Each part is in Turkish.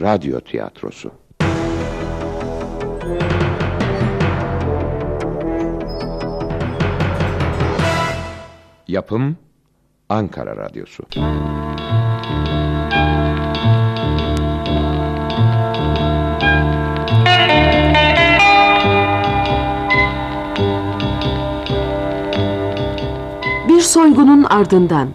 radyo tiyatrosu. Yapım Ankara Radyosu. Bir soygunun ardından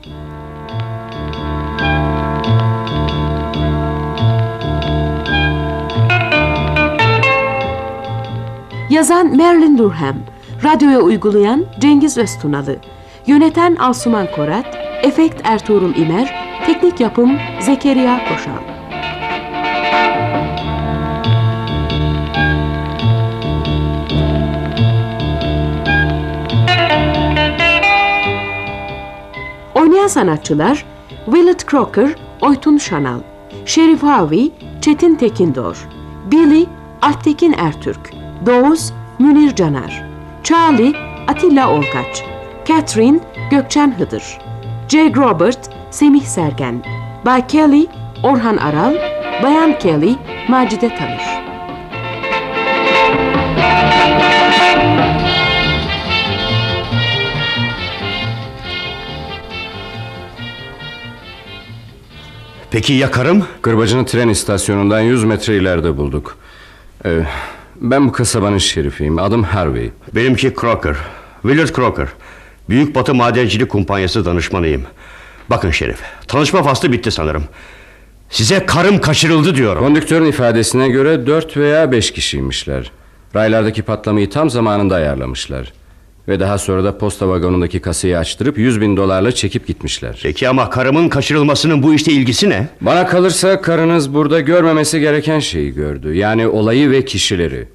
Yazan Marilyn Durham, radyoya uygulayan Cengiz Öztunalı, yöneten Asuman Korat, efekt Ertuğrul İmer, teknik yapım Zekeriya Koşal. Oynayan sanatçılar Willett Crocker, Oytun Şanal, Şerif Harvey, Çetin Tekindor, Billy, Alptekin Ertürk, Doğuz, Münir Caner, Charlie, Atilla Olkaç, Catherine, Gökçen Hıdır, Jake Robert, Semih Sergen, Bay Kelly, Orhan Aral, Bayan Kelly, Macide Tanır. Peki ya karım? Kırbacını tren istasyonundan 100 metre ileride bulduk. Ee, ben bu kasabanın şerifiyim. Adım Harvey. Benimki Crocker. Willard Crocker. Büyük Batı Madencilik Kumpanyası danışmanıyım. Bakın Şerif, tanışma faslı bitti sanırım. Size karım kaçırıldı diyorum. Kondüktörün ifadesine göre 4 veya 5 kişiymişler. Raylardaki patlamayı tam zamanında ayarlamışlar. Ve daha sonra da posta vagonundaki kasayı açtırıp 100 bin dolarla çekip gitmişler. Peki ama karımın kaçırılmasının bu işte ilgisi ne? Bana kalırsa karınız burada görmemesi gereken şeyi gördü. Yani olayı ve kişileri.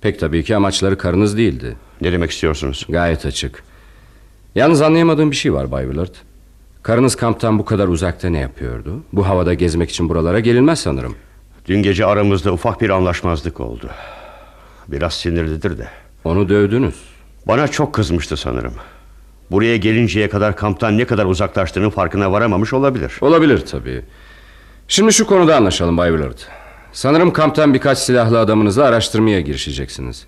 Pek tabii ki amaçları karınız değildi. Ne demek istiyorsunuz? Gayet açık. Yalnız anlayamadığım bir şey var Bay Willard. Karınız kamptan bu kadar uzakta ne yapıyordu? Bu havada gezmek için buralara gelinmez sanırım. Dün gece aramızda ufak bir anlaşmazlık oldu. Biraz sinirlidir de. Onu dövdünüz. Bana çok kızmıştı sanırım. Buraya gelinceye kadar kamptan ne kadar uzaklaştığının farkına varamamış olabilir. Olabilir tabii. Şimdi şu konuda anlaşalım Bay Willard. Sanırım kamptan birkaç silahlı adamınızla araştırmaya girişeceksiniz.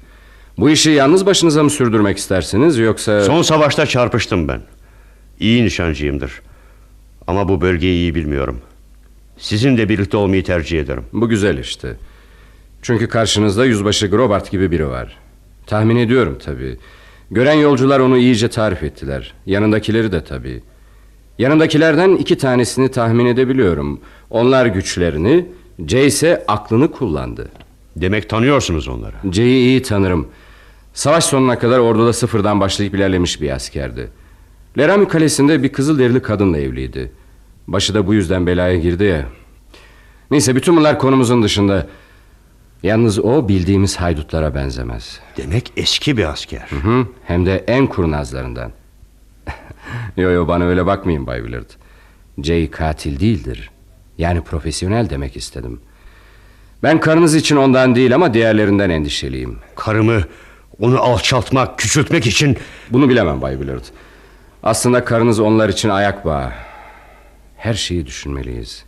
Bu işi yalnız başınıza mı sürdürmek istersiniz yoksa... Son savaşta çarpıştım ben. İyi nişancıyımdır. Ama bu bölgeyi iyi bilmiyorum. Sizinle birlikte olmayı tercih ederim. Bu güzel işte. Çünkü karşınızda yüzbaşı Grobart gibi biri var. Tahmin ediyorum tabii. Gören yolcular onu iyice tarif ettiler. Yanındakileri de tabii. Yanındakilerden iki tanesini tahmin edebiliyorum. Onlar güçlerini, C ise aklını kullandı. Demek tanıyorsunuz onları. C'yi iyi tanırım. Savaş sonuna kadar orduda sıfırdan başlayıp ilerlemiş bir askerdi. Laramie Kalesi'nde bir kızılderili kadınla evliydi. Başı da bu yüzden belaya girdi ya. Neyse bütün bunlar konumuzun dışında. Yalnız o bildiğimiz haydutlara benzemez. Demek eski bir asker. Hı, hem de en kurnazlarından. yo yo bana öyle bakmayın Bay Willard. Jay katil değildir. Yani profesyonel demek istedim. Ben karınız için ondan değil ama diğerlerinden endişeliyim. Karımı onu alçaltmak, küçültmek için Bunu bilemem Bay Willard. Aslında karınız onlar için ayak bağı. Her şeyi düşünmeliyiz.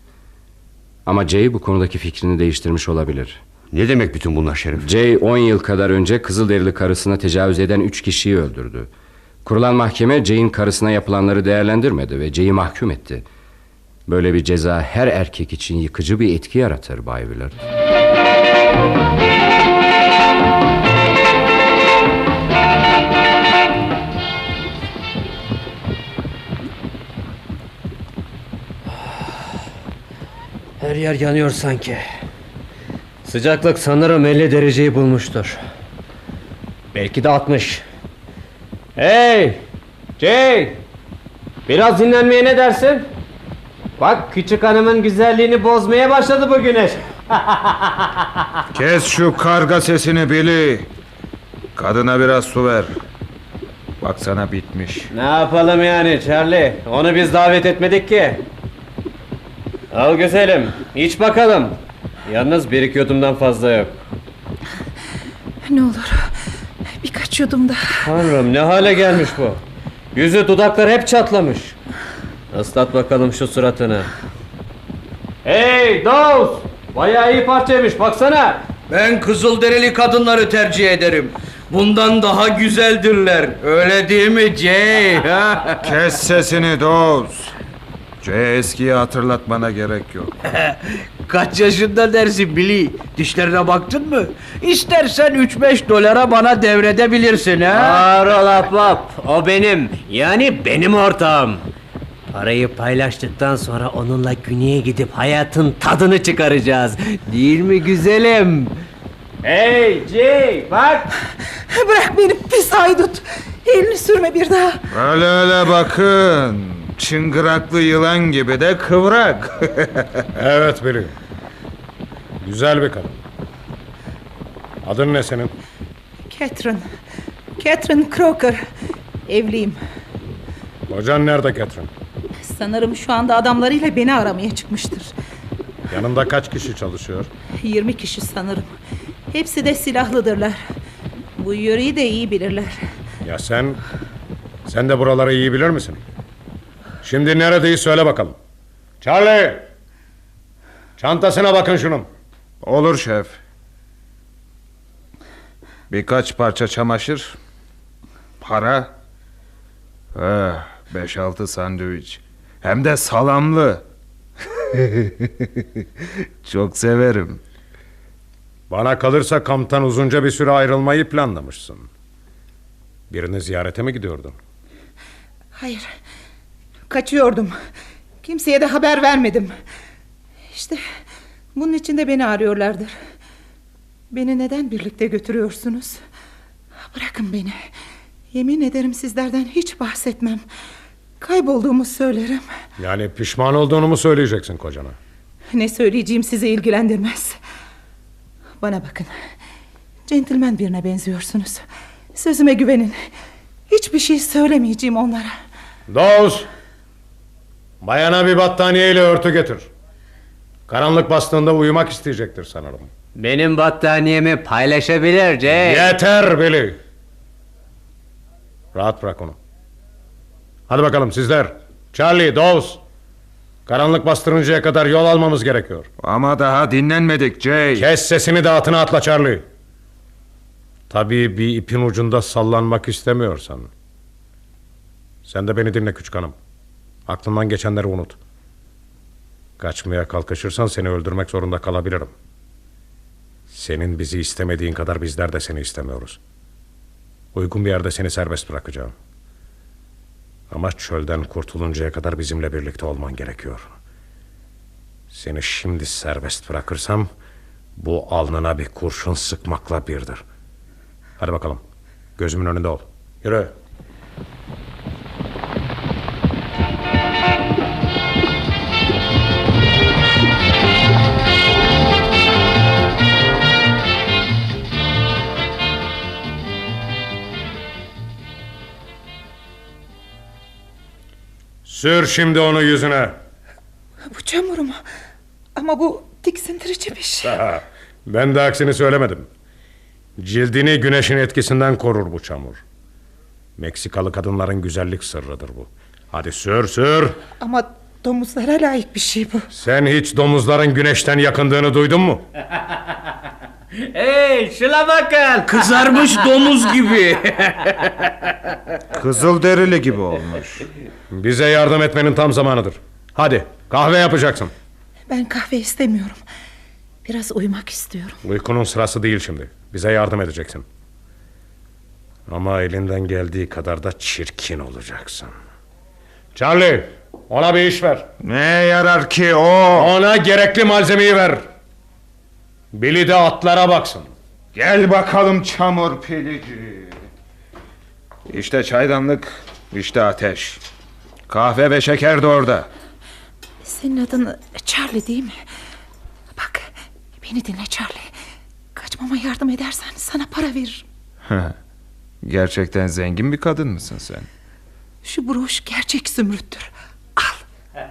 Ama Jay bu konudaki fikrini değiştirmiş olabilir. Ne demek bütün bunlar Şerif? Jay 10 yıl kadar önce Kızılderili karısına tecavüz eden 3 kişiyi öldürdü. Kurulan mahkeme Jay'in karısına yapılanları değerlendirmedi ve Jay'i mahkum etti. Böyle bir ceza her erkek için yıkıcı bir etki yaratır Bay Willard. Her yer yanıyor sanki. Sıcaklık sanırım 50 dereceyi bulmuştur. Belki de 60. Hey! Jay! Biraz dinlenmeye ne dersin? Bak küçük hanımın güzelliğini bozmaya başladı bu güneş. Kes şu karga sesini Billy. Kadına biraz su ver. Baksana bitmiş. Ne yapalım yani Charlie? Onu biz davet etmedik ki. Al güzelim, iç bakalım. Yalnız bir iki yudumdan fazla yok. Ne olur birkaç yudum daha. Tanrım ne hale gelmiş bu. Yüzü dudakları hep çatlamış. Islat bakalım şu suratını. Hey Dawes! Bayağı iyi parçaymış baksana. Ben kızılderili kadınları tercih ederim. Bundan daha güzeldirler. Öyle değil mi Jay? ha? Kes sesini Doz. Eskiyi hatırlatmana gerek yok. Kaç yaşında dersin Billy? Dişlerine baktın mı? İstersen 3-5 dolara bana devredebilirsin ha. Ağır ol. O benim. Yani benim ortağım. Parayı paylaştıktan sonra onunla güneye gidip hayatın tadını çıkaracağız. Değil mi güzelim? Hey Jay bak. Bırak beni pis haydut. Elini sürme bir daha. Öyle öyle bakın. Çıngıraklı yılan gibi de kıvrak. Evet Billy. Güzel bir kadın. Adın ne senin? Catherine. Catherine Croker. Evliyim. Kocan nerede Catherine? Sanırım şu anda adamlarıyla beni aramaya çıkmıştır. Yanında kaç kişi çalışıyor? 20 kişi sanırım. Hepsi de silahlıdırlar. Bu yöreyi de iyi bilirler. Ya sen... Sen de buraları iyi bilir misin? Şimdi neredeyiz söyle bakalım. Charlie! Çantasına bakın şunun. Olur şef. Birkaç parça çamaşır. Para. Eh, beş altı sandviç. Hem de salamlı. Çok severim. Bana kalırsa kamptan uzunca bir süre ayrılmayı planlamışsın. Birini ziyarete mi gidiyordun? Hayır. Kaçıyordum. Kimseye de haber vermedim. İşte bunun için de beni arıyorlardır. Beni neden birlikte götürüyorsunuz? Bırakın beni. Yemin ederim sizlerden hiç bahsetmem. Kaybolduğumu söylerim. Yani pişman olduğunu mu söyleyeceksin kocana? Ne söyleyeceğim sizi ilgilendirmez. Bana bakın. Centilmen birine benziyorsunuz. Sözüme güvenin. Hiçbir şey söylemeyeceğim onlara. Doğuz! Bayana bir battaniyeyle örtü getir. Karanlık bastığında uyumak isteyecektir sanırım. Benim battaniyemi paylaşabilir Jay. Yeter Billy! Rahat bırak onu. Hadi bakalım sizler. Charlie, Dawes. Karanlık bastırıncaya kadar yol almamız gerekiyor. Ama daha dinlenmedik Jay. Kes sesini de atına atla Charlie. Tabii bir ipin ucunda sallanmak istemiyorsan. Sen de beni dinle küçük hanım. Aklından geçenleri unut. Kaçmaya kalkışırsan seni öldürmek zorunda kalabilirim. Senin bizi istemediğin kadar bizler de seni istemiyoruz. Uygun bir yerde seni serbest bırakacağım. Ama çölden kurtuluncaya kadar bizimle birlikte olman gerekiyor. Seni şimdi serbest bırakırsam bu alnına bir kurşun sıkmakla birdir. Hadi bakalım. Gözümün önünde ol. Yürü. Sür şimdi onu yüzüne. Bu çamur mu? Ama bu tiksindirici bir şey. Aha, ben de aksini söylemedim. Cildini güneşin etkisinden korur bu çamur. Meksikalı kadınların güzellik sırrıdır bu. Hadi sür sür. Ama domuzlara layık bir şey bu. Sen hiç domuzların güneşten yakındığını duydun mu? Hey şuna bakın. Kızarmış domuz gibi. Kızıl derili gibi olmuş. Bize yardım etmenin tam zamanıdır. Hadi kahve yapacaksın. Ben kahve istemiyorum. Biraz uyumak istiyorum. Uykunun sırası değil şimdi. Bize yardım edeceksin. Ama elinden geldiği kadar da çirkin olacaksın. Charlie, ona bir iş ver. Ne yarar ki o? Ona gerekli malzemeyi ver. Billy de atlara baksın. Gel bakalım çamur pilici. İşte çaydanlık, işte ateş. Kahve ve şeker de orada. Senin adın Charlie değil mi? Bak beni dinle Charlie. Kaçmama yardım edersen sana para veririm. Gerçekten zengin bir kadın mısın sen? Şu broş gerçek zümrüttür. Al.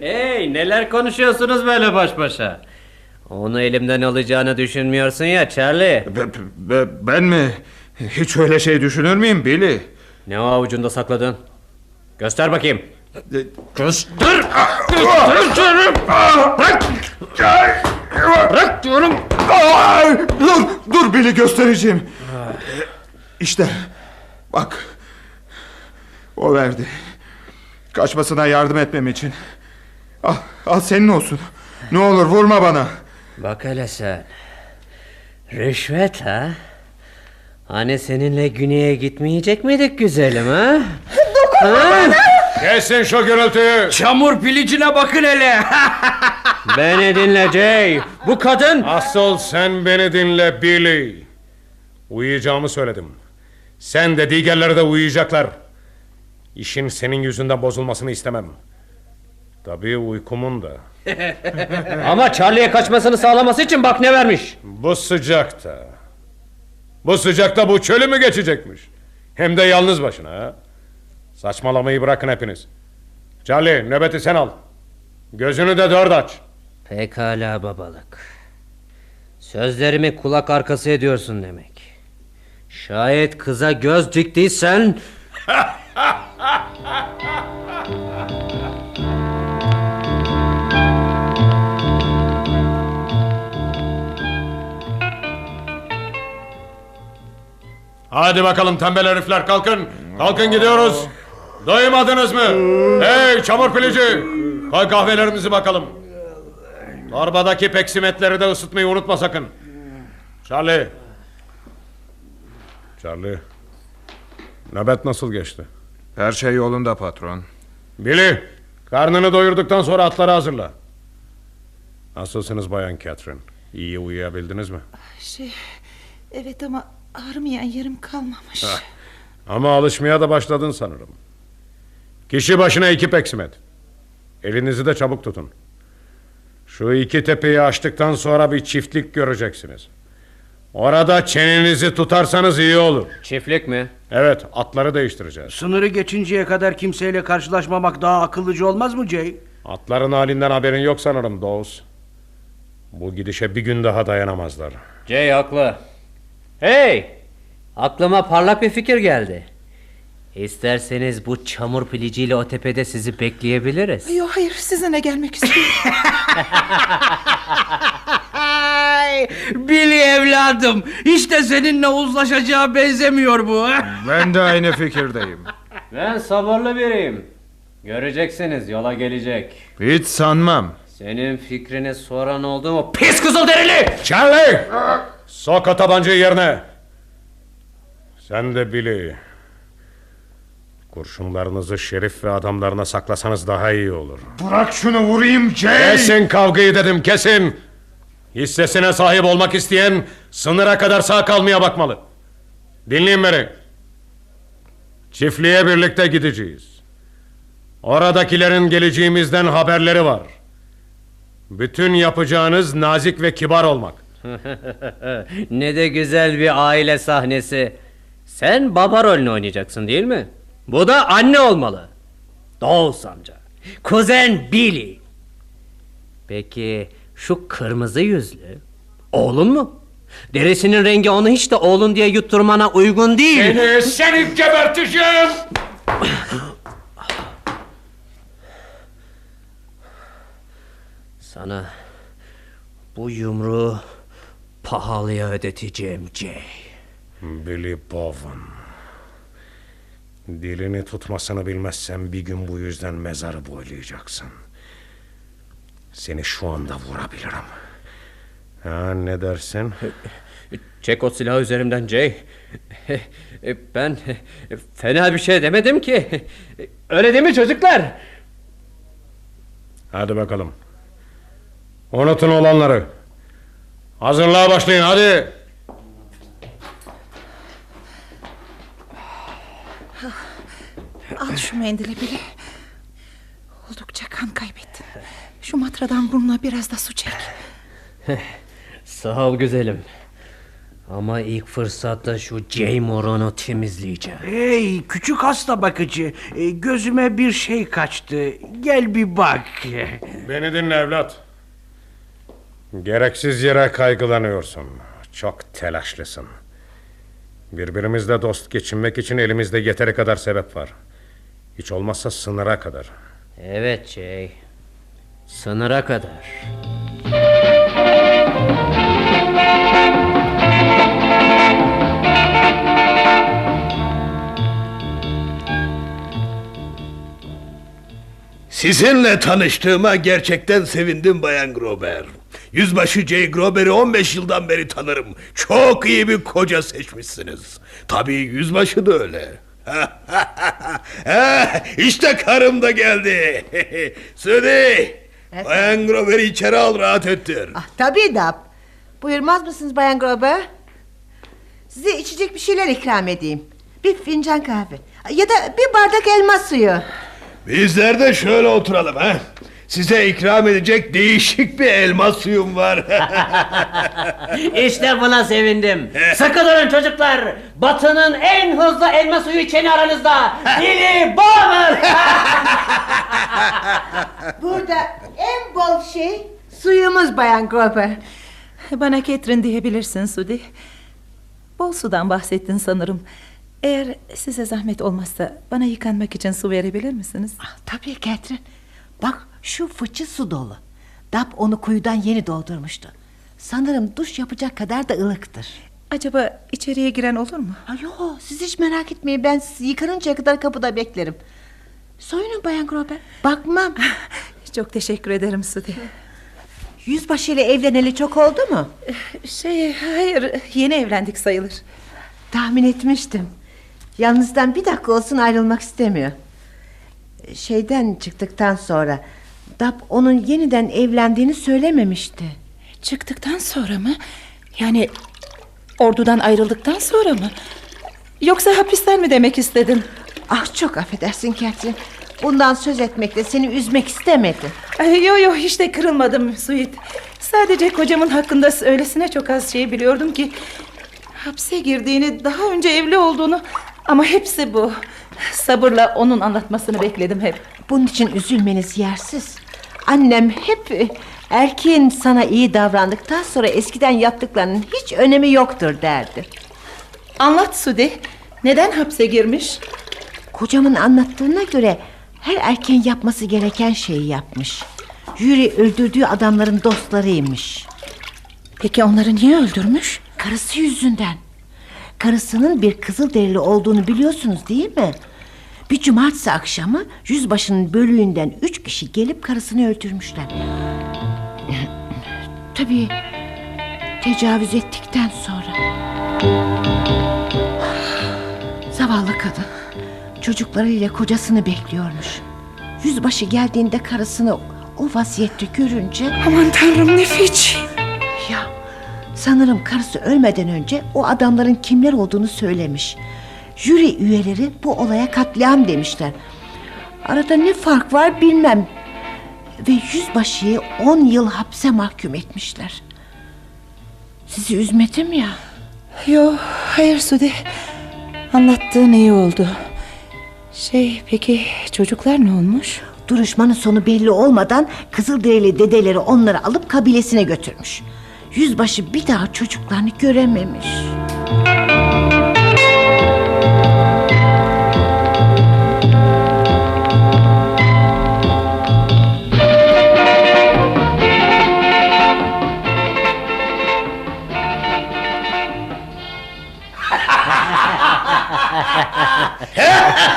Hey neler konuşuyorsunuz böyle baş başa? Onu elimden alacağını düşünmüyorsun ya Charlie. Be- be- ben mi? Hiç öyle şey düşünür müyüm Billy? Ne o avucunda sakladın? Göster bakayım. Göster! Gösteririm! Bırak! Bırak diyorum! Dur, dur Billy göstereceğim. İşte, bak. O verdi. Kaçmasına yardım etmem için. Al, al senin olsun. Ne olur vurma bana. Bak hele sen. Rüşvet ha? Hani seninle güneye gitmeyecek miydik güzelim ha? Kesin şu gürültüyü. Çamur pilicine bakın hele! Beni dinle Jay. Bu kadın... Asıl sen beni dinle Billy. Uyuyacağımı söyledim. Sen de diğerleri de uyuyacaklar. İşin senin yüzünden bozulmasını istemem. Tabii uykumun da. Ama Charlie'ye kaçmasını sağlaması için bak ne vermiş. Bu sıcakta. Bu sıcakta bu çölü mü geçecekmiş? Hem de yalnız başına ha? Saçmalamayı bırakın hepiniz. Charlie nöbeti sen al. Gözünü de dört aç. Pekala babalık. Sözlerimi kulak arkası ediyorsun demek. Şayet kıza göz diktiysen... Hadi bakalım tembel herifler kalkın. Kalkın gidiyoruz. Doymadınız mı? Hey çamur pilici. Koy kahvelerimizi bakalım. Torbadaki peksimetleri de ısıtmayı unutma sakın. Charlie. Charlie. Nöbet nasıl geçti? Her şey yolunda patron. Billy. Karnını doyurduktan sonra atları hazırla. Nasılsınız bayan Catherine? İyi uyuyabildiniz mi? Şey, evet ama ağrımayan yerim kalmamış. Ama alışmaya da başladın sanırım. Kişi başına iki peksimet. Elinizi de çabuk tutun. Şu iki tepeyi açtıktan sonra bir çiftlik göreceksiniz. Orada çenenizi tutarsanız iyi olur. Çiftlik mi? Evet, atları değiştireceğiz. Sınırı geçinceye kadar kimseyle karşılaşmamak daha akıllıcı olmaz mı Jay? Atların halinden haberin yok sanırım Doğuz. Bu gidişe bir gün daha dayanamazlar. Jay haklı. Hey! Aklıma parlak bir fikir geldi. İsterseniz bu çamur piliciyle o tepede sizi bekleyebiliriz. Yok hayır sizinle gelmek istiyorum. Billy evladım. İşte seninle uzlaşacağı benzemiyor bu. Ben de aynı fikirdeyim. Ben sabırlı biriyim. Göreceksiniz yola gelecek. Hiç sanmam. Senin fikrini soran oldu mu pis kızıl derili? Charlie! Sok o tabancayı yerine. Sen de Billy. Kurşunlarınızı şerif ve adamlarına saklasanız daha iyi olur. Bırak şunu vurayım Jay. Kesin kavgayı dedim kesin. Hissesine sahip olmak isteyen sınıra kadar sağ kalmaya bakmalı. Dinleyin beni. Çiftliğe birlikte gideceğiz. Oradakilerin geleceğimizden haberleri var. Bütün yapacağınız nazik ve kibar olmak. ne de güzel bir aile sahnesi. Sen baba rolünü oynayacaksın değil mi? Bu da anne olmalı. Doğus amca. Kuzen Billy. Peki şu kırmızı yüzlü oğlun mu? Derisinin rengi onu hiç de oğlun diye yutturmana uygun değil. Seni, seni geberteceğim. Sana bu yumruğu pahalıya ödeteceğim Jay. Billy Bowen. Dilini tutmasını bilmezsen bir gün bu yüzden mezarı boylayacaksın. Seni şu anda vurabilirim. Ha, ne dersin? Çek o silahı üzerimden Jay. Ben fena bir şey demedim ki. Öyle değil mi çocuklar? Hadi bakalım. Unutun olanları. Hazırlığa başlayın hadi. Al şu mendili bile. Oldukça kan kaybettin. Şu matradan burnuna biraz da su çek. Sağ ol güzelim. Ama ilk fırsatta şu Jay Moron'u temizleyeceğim. Hey küçük hasta bakıcı. e, Gözüme bir şey kaçtı. Gel bir bak. Beni dinle evlat. Gereksiz yere kaygılanıyorsun. Çok telaşlısın. Birbirimizle dost geçinmek için elimizde yeteri kadar sebep var. Hiç olmazsa sınıra kadar. Evet Jay. Sınıra kadar. Sizinle tanıştığıma gerçekten sevindim Bayan Grober. Yüzbaşı J. Grober'i 15 yıldan beri tanırım. Çok iyi bir koca seçmişsiniz. Tabii yüzbaşı da öyle. işte karım da geldi. Söyle. Bayan Grober'i içeri al rahat ettir. Ah, tabii Dap. Buyurmaz mısınız Bayan Grober? Size içecek bir şeyler ikram edeyim. Bir fincan kahve. Ya da bir bardak elma suyu. Bizler de şöyle oturalım ha. Size ikram edecek değişik bir elma suyum var. İşte buna sevindim. Sakın olun çocuklar. Batı'nın en hızlı elma suyu içeni aranızda. Billy Bobber. Burada en bol şey suyumuz Bayan Grober. Bana Catherine diyebilirsin Sudi. Bol sudan bahsettin sanırım. Eğer size zahmet olmazsa bana yıkanmak için su verebilir misiniz? Ah, tabii Catherine. Bak şu fıçı su dolu. Dap onu kuyudan yeni doldurmuştu. Sanırım duş yapacak kadar da ılıktır. Acaba içeriye giren olur mu? Ha, yo, siz hiç merak etmeyin. Ben sizi yıkanıncaya kadar kapıda beklerim. Soyunun Bayan Grober. Bakmam. Çok teşekkür ederim Sudi. Yüzbaşı ile evleneli çok oldu mu? Şey hayır yeni evlendik sayılır. Tahmin etmiştim. Yalnızdan bir dakika olsun ayrılmak istemiyor. Şeyden çıktıktan sonra Dap onun yeniden evlendiğini söylememişti. Çıktıktan sonra mı? Yani ordudan ayrıldıktan sonra mı? Yoksa hapisten mi demek istedin? Ah çok affedersin Catherine. Bundan söz etmekle seni üzmek istemedim. Ay, yo yo hiç de kırılmadım Suit. Sadece kocamın hakkında öylesine çok az şey biliyordum ki... ...hapse girdiğini, daha önce evli olduğunu... ...ama hepsi bu. Sabırla onun anlatmasını bekledim hep. Bunun için üzülmeniz yersiz. Annem hep e, erkeğin sana iyi davrandıktan sonra eskiden yaptıklarının hiç önemi yoktur derdi. Anlat Sudi. Neden hapse girmiş? Kocamın anlattığına göre her erkeğin yapması gereken şeyi yapmış. Yuri öldürdüğü adamların dostlarıymış. Peki onları niye öldürmüş? Karısı yüzünden. Karısının bir kızılderili olduğunu biliyorsunuz değil mi? Bir cumartesi akşamı yüzbaşının bölüğünden üç kişi gelip karısını öldürmüşler. Tabii tecavüz ettikten sonra. Zavallı kadın çocuklarıyla kocasını bekliyormuş. Yüzbaşı geldiğinde karısını o vaziyette görünce... Aman tanrım ne feci. Ya sanırım karısı ölmeden önce o adamların kimler olduğunu söylemiş. Jüri üyeleri bu olaya katliam demişler. Arada ne fark var bilmem. Ve yüzbaşıyı on yıl hapse mahkum etmişler. Sizi üzmedim ya. Yo hayır Sudi. Anlattığın iyi oldu. Şey peki çocuklar ne olmuş? Duruşmanın sonu belli olmadan Kızılderili dedeleri onları alıp kabilesine götürmüş. Yüzbaşı bir daha çocuklarını görememiş.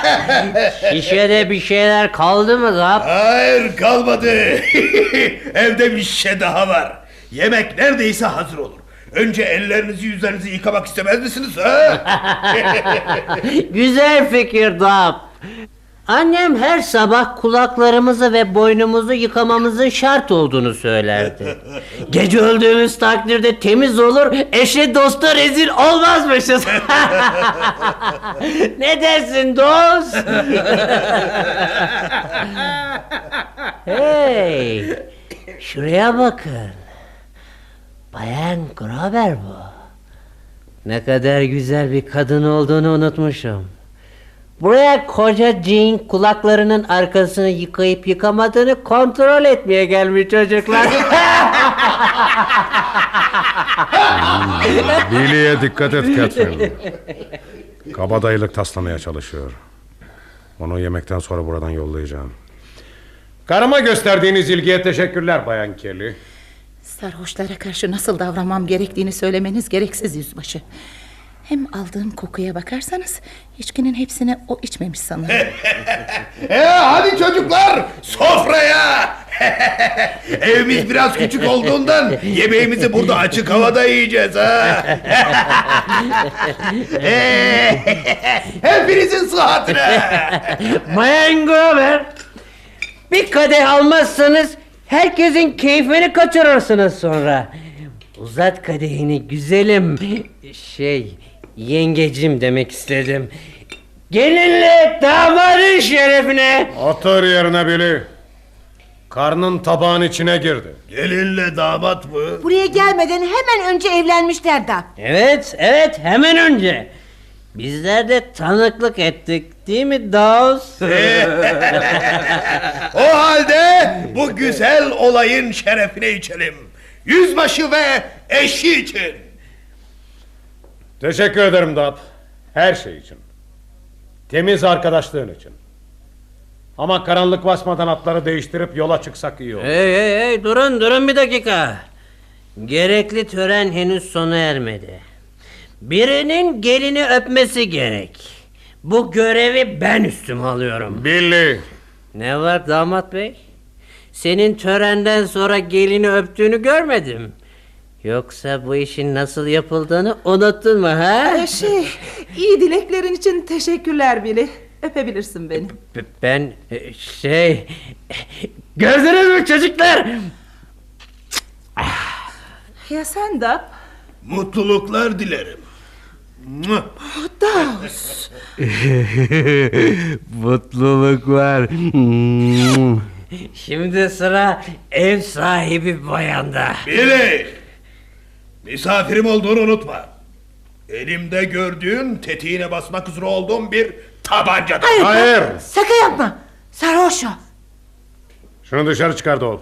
Şişede bir şeyler kaldı mı Zap? Hayır kalmadı. Evde bir şişe daha var. Yemek neredeyse hazır olur. Önce ellerinizi yüzlerinizi yıkamak istemez misiniz? Ha? Güzel fikir Zap. Annem her sabah kulaklarımızı ve boynumuzu yıkamamızın şart olduğunu söylerdi. Gece öldüğümüz takdirde temiz olur, eşe dosta rezil olmazmışız. ne dersin dost? hey, şuraya bakın. Bayan Grover bu. Ne kadar güzel bir kadın olduğunu unutmuşum. Buraya koca Jean kulaklarının arkasını yıkayıp yıkamadığını kontrol etmeye gelmiş çocuklar. Billy'e dikkat et Catherine. Kabadayılık taslamaya çalışıyor. Onu yemekten sonra buradan yollayacağım. Karıma gösterdiğiniz ilgiye teşekkürler Bayan Kelly. Sarhoşlara karşı nasıl davranmam gerektiğini söylemeniz gereksiz yüzbaşı. Hem aldığım kokuya bakarsanız içkinin hepsini o içmemiş sanırım. E hadi çocuklar sofraya. Evimiz biraz küçük olduğundan yemeğimizi burada açık havada yiyeceğiz ha. Hepinizin sıhhatine. Bayan Grover, bir kadeh almazsanız herkesin keyfini kaçırırsınız sonra. Uzat kadehini güzelim. Şey, yengecim demek istedim. Gelinle damadın şerefine. Otur yerine Billy. Karnın tabağın içine girdi. Gelinle damat mı? Buraya gelmeden hemen önce evlenmişler da. Evet, evet hemen önce. Bizler de tanıklık ettik değil mi Daus? O halde bu güzel olayın şerefine içelim. Yüzbaşı ve eşi için. Teşekkür ederim Dap. Her şey için. Temiz arkadaşlığın için. Ama karanlık basmadan atları değiştirip yola çıksak iyi olur. Hey hey hey durun durun bir dakika. Gerekli tören henüz sona ermedi. Birinin gelini öpmesi gerek. Bu görevi ben üstüme alıyorum. Billy. Ne var damat bey? Senin törenden sonra gelini öptüğünü görmedim. Yoksa bu işin nasıl yapıldığını unuttun mu ha? Ee, şey, iyi dileklerin için teşekkürler Billy. Öpebilirsin beni. B- Ben e, şey... Gördünüz mü çocuklar? Ya sen de Mutluluklar dilerim. Daus. Mutluluklar. Şimdi sıra ev sahibi bayanda. Billy! Misafirim olduğunu unutma. Elimde gördüğün tetiğine basmak üzere olduğum bir tabancadır. Hayır. Hayır. Sakın yapma. Sarhoş o. Şunu dışarı çıkar Doğul.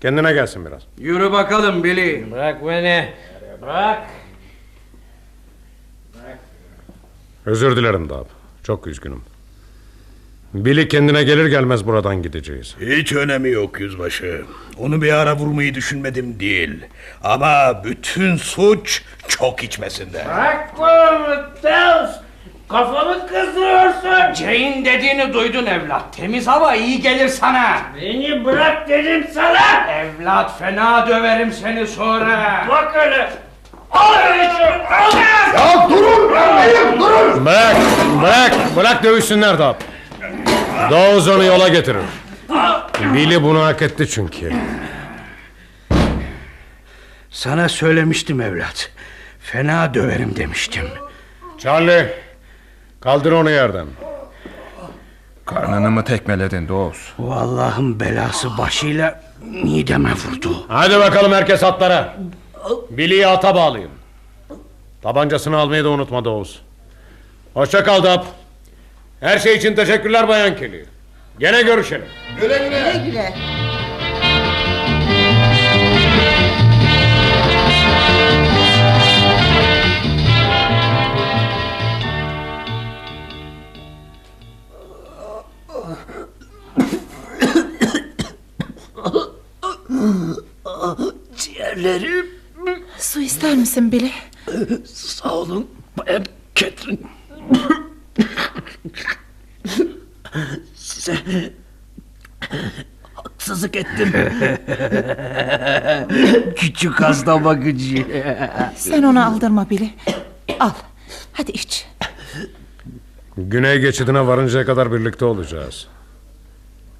Kendine gelsin biraz. Yürü bakalım Billy. Bırak beni. Bırak. Özür dilerim Dap. Çok üzgünüm. Billy kendine gelir gelmez buradan gideceğiz. Hiç önemi yok yüzbaşı. Onu bir ara vurmayı düşünmedim değil. Ama bütün suç çok içmesinde. Bırak kolumu Dels. Kafamı kızdırıyorsun. Jane dediğini duydun evlat. Temiz hava iyi gelir sana. Beni bırak dedim sana. Evlat fena döverim seni sonra. Bak öyle. Al öyle. Al. Ya durun! Yapmayın durun! Bırak, bırak, bırak dövüşsünler Dap. Doğuz onu yola getirir. Billy bunu hak etti çünkü. Sana söylemiştim evlat. Fena döverim demiştim. Charlie, kaldır onu yerden. Karnını mı tekmeledin Doğuz? Bu Allah'ın belası başıyla mideme vurdu. Hadi bakalım herkes atlara. Billy'yi ata bağlayın. Tabancasını almayı da unutma Doğuz. Hoşça kal Dap. Her şey için teşekkürler Bayan Kelly. Gene görüşelim. Güle güle! Güle güle. Ciğerlerim Su ister misin Billy? sağ olun Bayan Catherine. Size haksızlık ettim. Küçük hasta bakıcı. Sen onu aldırma Billy. Al. Hadi iç. Güney geçidine varıncaya kadar birlikte olacağız.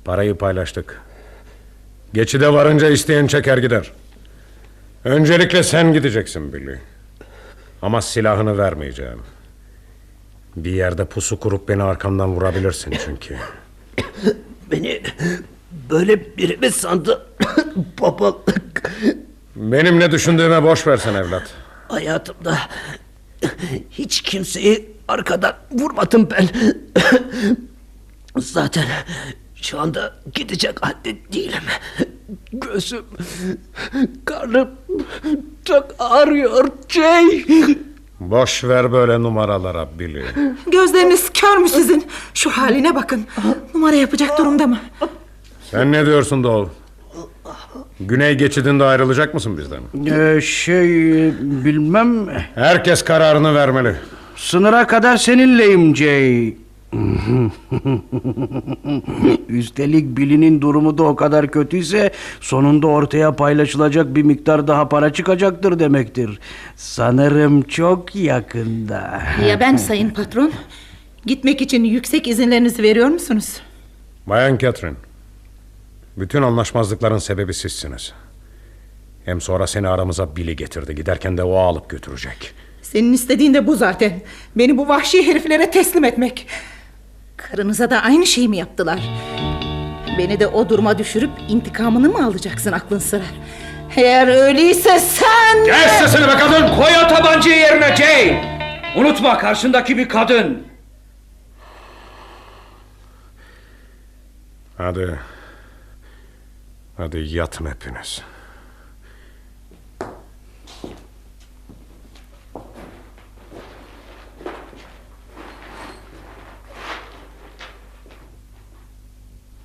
Parayı paylaştık. Geçide varınca isteyen çeker gider. Öncelikle sen gideceksin Billy. Ama silahını vermeyeceğim. Bir yerde pusu kurup beni arkamdan vurabilirsin çünkü. Beni böyle biri mi sandı? Babalık Benim ne düşündüğüme boş versen evlat. hayatımda hiç kimseyi arkadan vurmadım ben. Zaten şu anda gidecek halde değilim. Gözüm, karnım çok ağrıyor Jay. Boş ver böyle numaralara Billy. Gözleriniz kör mü sizin? Şu haline bakın. Numara yapacak durumda mı? Sen ne diyorsun Doğu? Güney geçidinde ayrılacak mısın bizden? Ee, şey bilmem. Herkes kararını vermeli. Sınıra kadar seninleyim Jay. Üstelik Billy'nin durumu da o kadar kötüyse sonunda ortaya paylaşılacak bir miktar daha para çıkacaktır demektir. Sanırım çok yakında. Ya ben sayın patron? Gitmek için yüksek izinlerinizi veriyor musunuz? Bayan Catherine. Bütün anlaşmazlıkların sebebi sizsiniz. Hem sonra seni aramıza Billy getirdi. Giderken de o alıp götürecek. Senin istediğin de bu zaten. Beni bu vahşi heriflere teslim etmek. Karınıza da aynı şeyi mi yaptılar? Beni de o duruma düşürüp intikamını mı alacaksın aklın sıra? Eğer öyleyse sen... Kes sesini be kadın! Koy o tabancayı yerine Jay. Unutma karşındaki bir kadın. Hadi. Hadi yatın hepiniz.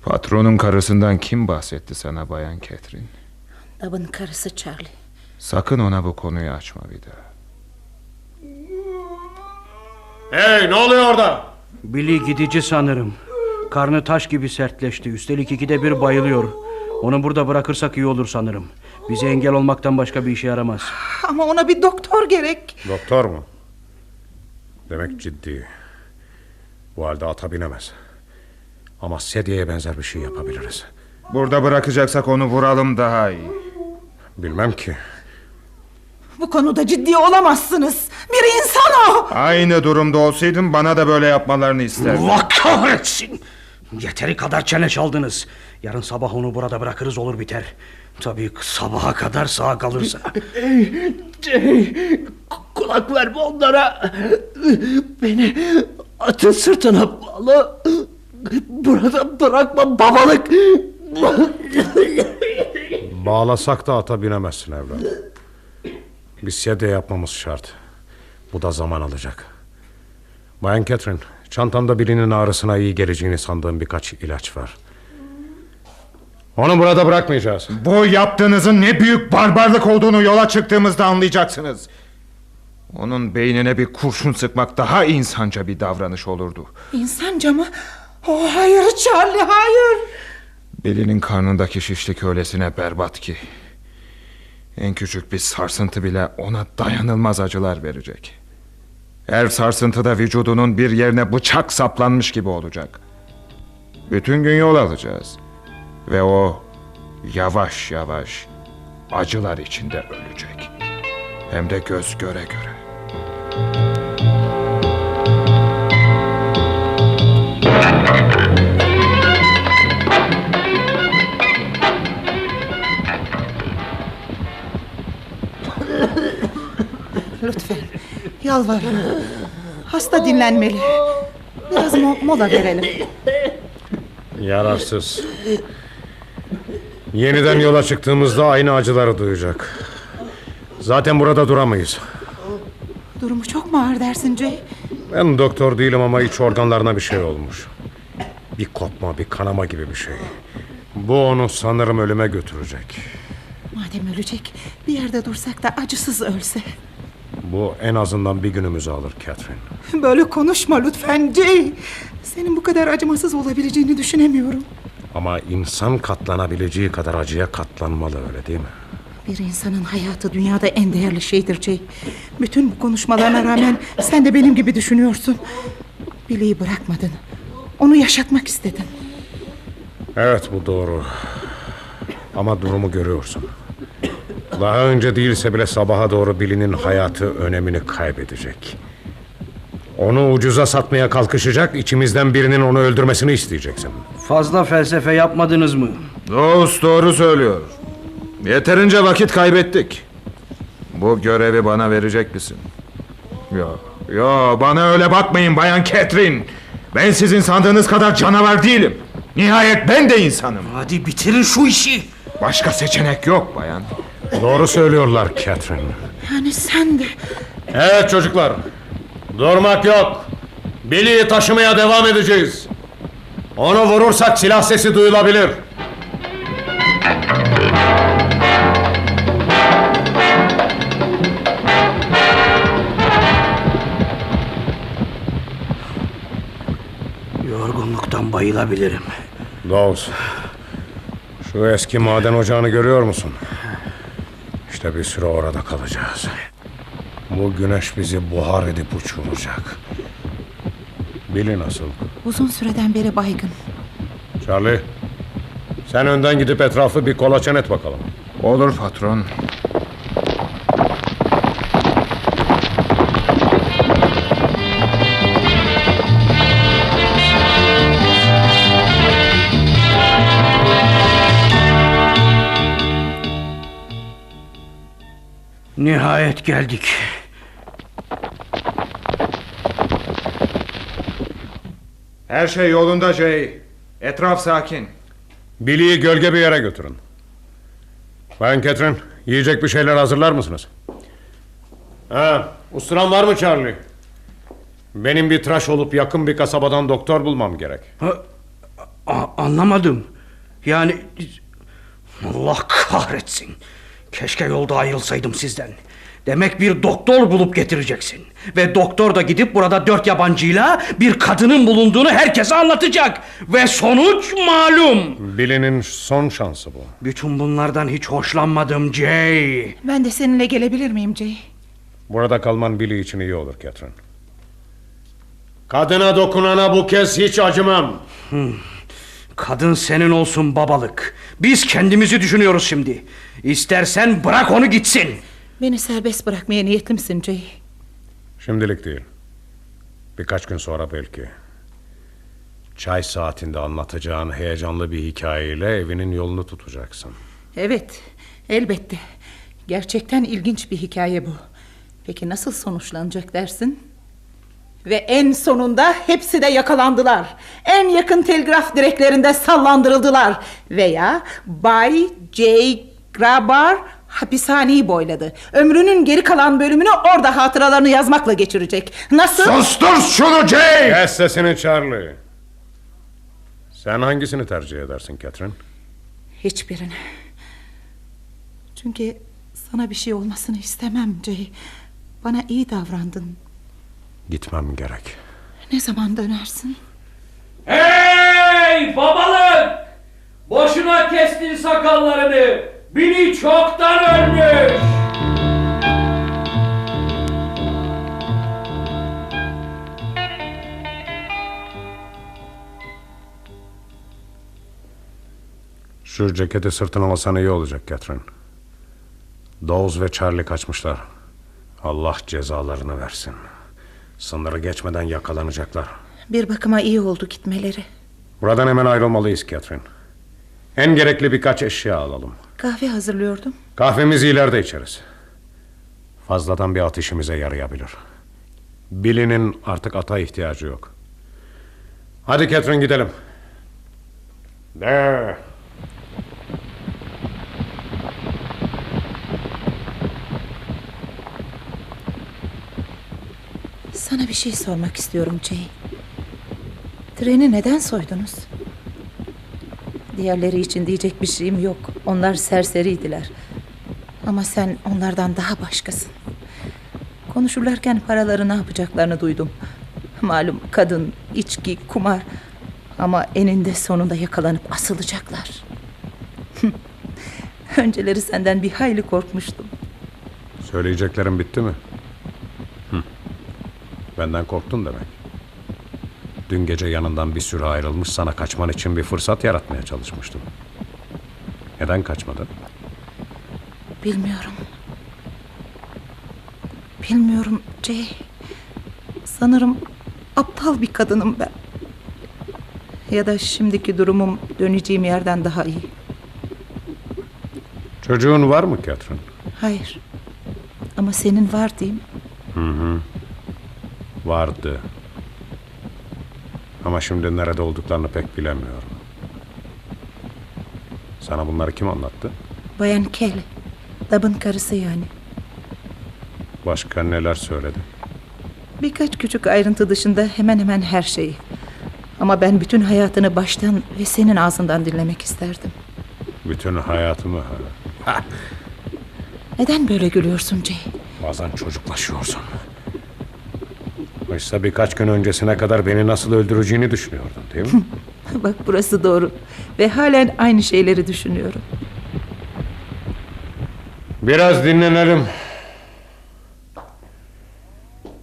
Patronun karısından kim bahsetti sana Bayan Catherine? Dabın karısı Charlie. Sakın ona bu konuyu açma bir daha. Hey ne oluyor orada? Billy gidici sanırım. Karnı taş gibi sertleşti. Üstelik ikide bir bayılıyor. Onu burada bırakırsak iyi olur sanırım. Bize engel olmaktan başka bir işe yaramaz. Ama ona bir doktor gerek. Doktor mu? Demek ciddi. Bu halde ata binemez. Ama sedyeye benzer bir şey yapabiliriz. Burada bırakacaksak onu vuralım daha iyi. Bilmem ki. Bu konuda ciddi olamazsınız. Bir insan o. Aynı durumda olsaydım bana da böyle yapmalarını isterdim. Allah kahretsin! Yeteri kadar çene çaldınız. Yarın sabah onu burada bırakırız olur biter. Tabii sabaha kadar sağ kalırsa. Kulak verme onlara. Beni atın sırtına bağla. Burada bırakma babalık. Bağlasak da ata binemezsin evlat. Bir sedye yapmamız şart. Bu da zaman alacak. Bayan Catherine, çantamda birinin ağrısına iyi geleceğini sandığım birkaç ilaç var. Onu burada bırakmayacağız. Bu yaptığınızın ne büyük barbarlık olduğunu yola çıktığımızda anlayacaksınız. Onun beynine bir kurşun sıkmak daha insanca bir davranış olurdu. İnsanca mı? Oh, hayır Charlie hayır. Belinin karnındaki şişlik öylesine berbat ki. En küçük bir sarsıntı bile ona dayanılmaz acılar verecek. Her sarsıntıda vücudunun bir yerine bıçak saplanmış gibi olacak. Bütün gün yol alacağız. Ve o yavaş yavaş acılar içinde ölecek. Hem de göz göre göre. Lütfen yalvarırım. Hasta dinlenmeli. Biraz mo- mola verelim. Yararsız. Yeniden yola çıktığımızda aynı acıları duyacak. Zaten burada duramayız. Durumu çok mu ağır dersin Jay? Ben doktor değilim ama iç organlarına bir şey olmuş. Bir kopma, bir kanama gibi bir şey. Bu onu sanırım ölüme götürecek. Madem ölecek bir yerde dursak da acısız ölse. Bu en azından bir günümüzü alır Catherine. Böyle konuşma lütfen Jay. Senin bu kadar acımasız olabileceğini düşünemiyorum. Ama insan katlanabileceği kadar acıya katlanmalı öyle değil mi? Bir insanın hayatı dünyada en değerli şeydir Jay. Bütün bu konuşmalarına rağmen sen de benim gibi düşünüyorsun. Billy'i bırakmadın. Onu yaşatmak istedin. Evet bu doğru. Ama durumu görüyorsun. Daha önce değilse bile sabaha doğru Billy'nin hayatı önemini kaybedecek. Onu ucuza satmaya kalkışacak, içimizden birinin onu öldürmesini isteyeceksin. Fazla felsefe yapmadınız mı? Dost doğru söylüyor. Yeterince vakit kaybettik. Bu görevi bana verecek misin? Yo, yo bana öyle bakmayın Bayan Catherine. Ben sizin sandığınız kadar canavar değilim. Nihayet ben de insanım. Hadi bitirin şu işi. Başka seçenek yok bayan. Doğru söylüyorlar Catherine. Yani sen de... Evet çocuklar. Durmak yok. Billy'yi taşımaya devam edeceğiz. Onu vurursak silah sesi duyulabilir. Yorgunluktan bayılabilirim. Dawes. Şu eski maden ocağını görüyor musun? İşte bir süre orada kalacağız. Bu güneş bizi buhar edip uçuracak. Billy nasıl? Uzun süreden beri baygın. Charlie. Sen önden gidip etrafı bir kolaçan et bakalım. Olur patron. Nihayet geldik. Her şey yolunda Jay. Etraf sakin. Billy'yi gölge bir yere götürün. Bayan Catherine, yiyecek bir şeyler hazırlar mısınız? Ha, usturan var mı Charlie? Benim bir tıraş olup yakın bir kasabadan doktor bulmam gerek. Ha, a- anlamadım. Yani Allah kahretsin. Keşke yolda ayrılsaydım sizden. Demek bir doktor bulup getireceksin. Ve doktor da gidip burada dört yabancıyla bir kadının bulunduğunu herkese anlatacak. Ve sonuç malum. Billy'nin son şansı bu. Bütün bunlardan hiç hoşlanmadım Jay. Ben de seninle gelebilir miyim Jay? Burada kalman Billy için iyi olur Catherine. Kadına dokunana bu kez hiç acımam. Kadın senin olsun babalık. Biz kendimizi düşünüyoruz şimdi. İstersen bırak onu gitsin. Beni serbest bırakmaya niyetli misin Jay? Şimdilik değil. Birkaç gün sonra belki. Çay saatinde anlatacağın heyecanlı bir hikayeyle evinin yolunu tutacaksın. Evet, elbette. Gerçekten ilginç bir hikaye bu. Peki nasıl sonuçlanacak dersin? Ve en sonunda hepsi de yakalandılar. En yakın telgraf direklerinde sallandırıldılar. Veya Bay J. Grabar hapishaneyi boyladı. Ömrünün geri kalan bölümünü orada hatıralarını yazmakla geçirecek. Nasıl? Sustur şunu Jay! Kes sesini Charlie. Sen hangisini tercih edersin Catherine? Hiçbirini. Çünkü sana bir şey olmasını istemem Jay. Bana iyi davrandın. Gitmem gerek. Ne zaman dönersin? Hey babalık! Boşuna kestin sakallarını. Bini çoktan ölmüş. Şu ceketi sırtına alsan iyi olacak Catherine. Dawes ve Charlie kaçmışlar. Allah cezalarını versin. Sınırı geçmeden yakalanacaklar. Bir bakıma iyi oldu gitmeleri. Buradan hemen ayrılmalıyız Catherine. En gerekli birkaç eşya alalım. Kahve hazırlıyordum. Kahvemizi ileride içeriz. Fazladan bir at işimize yarayabilir. Billy'nin artık ata ihtiyacı yok. Hadi Catherine gidelim. De. Sana bir şey sormak istiyorum Jay. Treni neden soydunuz? Diğerleri için diyecek bir şeyim yok. Onlar serseriydiler. Ama sen onlardan daha başkasın. Konuşurlarken paraları ne yapacaklarını duydum. Malum kadın, içki, kumar. Ama eninde sonunda yakalanıp asılacaklar. Önceleri senden bir hayli korkmuştum. Söyleyeceklerim bitti mi? Benden korktun demek. Dün gece yanından bir sürü ayrılmış sana kaçman için bir fırsat yaratmaya çalışmıştım. Neden kaçmadın? Bilmiyorum. Bilmiyorum Jay. Sanırım aptal bir kadınım ben. Ya da şimdiki durumum döneceğim yerden daha iyi. Çocuğun var mı Catherine? Hayır. Ama senin var diyeyim. Hı hı. Vardı. Ama şimdi nerede olduklarını pek bilemiyorum. Sana bunları kim anlattı? Bayan Kelly. Dab'ın karısı yani. Başka neler söyledi? Birkaç küçük ayrıntı dışında hemen hemen her şeyi. Ama ben bütün hayatını baştan ve senin ağzından dinlemek isterdim. Bütün hayatımı. Ha, Neden böyle gülüyorsun Jay? bazen çocuklaşıyorsun. Oysa birkaç gün öncesine kadar beni nasıl öldüreceğini düşünüyordun değil mi? Bak burası doğru. Ve halen aynı şeyleri düşünüyorum. Biraz dinlenelim.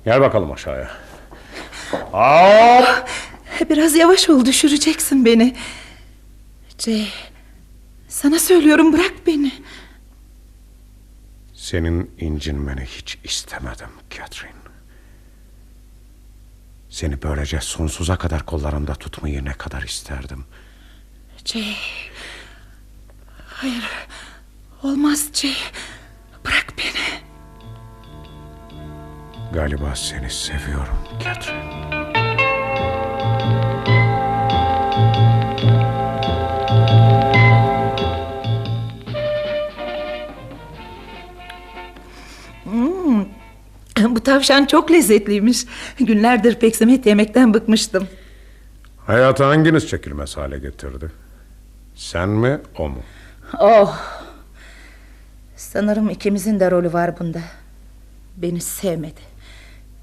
Gel bakalım aşağıya. Hop! Biraz yavaş ol düşüreceksin beni. Jay, sana söylüyorum bırak beni. Senin incinmeni hiç istemedim Catherine. Seni böylece sonsuza kadar kollarımda tutmayı ne kadar isterdim. Jay. Hayır. Olmaz Jay. Bırak beni. Galiba seni seviyorum Catherine. Bu tavşan çok lezzetliymiş. Günlerdir peksimet yemekten bıkmıştım. Hayatı hanginiz çekilmez hale getirdi? Sen mi o mu? Oh. Sanırım ikimizin de rolü var bunda. Beni sevmedi.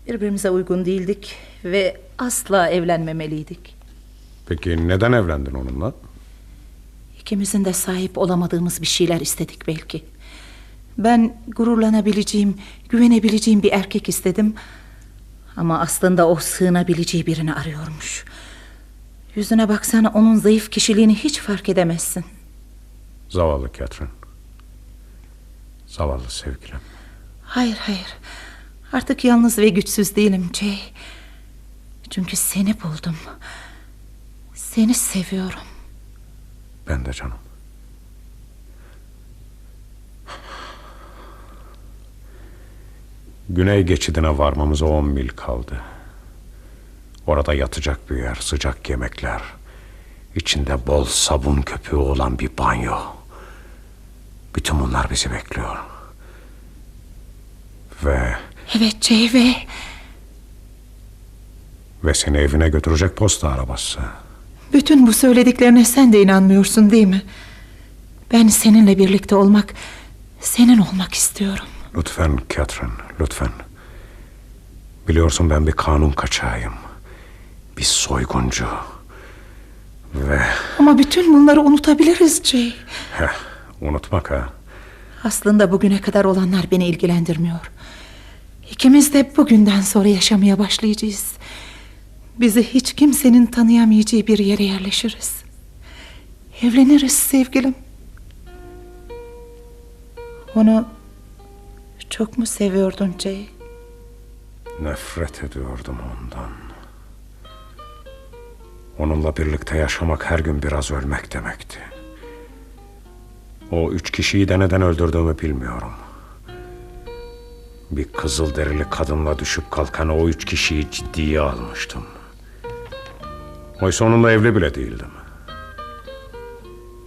Birbirimize uygun değildik ve asla evlenmemeliydik. Peki neden evlendin onunla? İkimizin de sahip olamadığımız bir şeyler istedik belki. Ben gururlanabileceğim, güvenebileceğim bir erkek istedim. Ama aslında o sığınabileceği birini arıyormuş. Yüzüne baksana onun zayıf kişiliğini hiç fark edemezsin. Zavallı Catherine. Zavallı sevgilim. Hayır hayır. Artık yalnız ve güçsüz değilim Jay. Çünkü seni buldum. Seni seviyorum. Ben de canım. Güney geçidine varmamıza on mil kaldı. Orada yatacak bir yer, sıcak yemekler. içinde bol sabun köpüğü olan bir banyo. Bütün bunlar bizi bekliyor. Ve Evet Jay ve ve seni evine götürecek posta arabası. bütün bu söylediklerine sen de inanmıyorsun değil mi? Ben seninle birlikte olmak, senin olmak istiyorum. Lütfen Catherine, lütfen. Biliyorsun ben bir kanun kaçağıyım. Bir soyguncu. Ve Ama bütün bunları unutabiliriz Jay. heh, unutmak ha. Aslında bugüne kadar olanlar beni ilgilendirmiyor. İkimiz de bugünden sonra yaşamaya başlayacağız. Bizi hiç kimsenin tanıyamayacağı bir yere yerleşiriz. Evleniriz sevgilim. Onu çok mu seviyordun Jay? Nefret ediyordum ondan. Onunla birlikte yaşamak her gün biraz ölmek demekti. O üç kişiyi de neden öldürdüğümü bilmiyorum. Bir kızıl derili kadınla düşüp kalkan o üç kişiyi ciddiye almıştım. Oysa onunla evli bile değildim.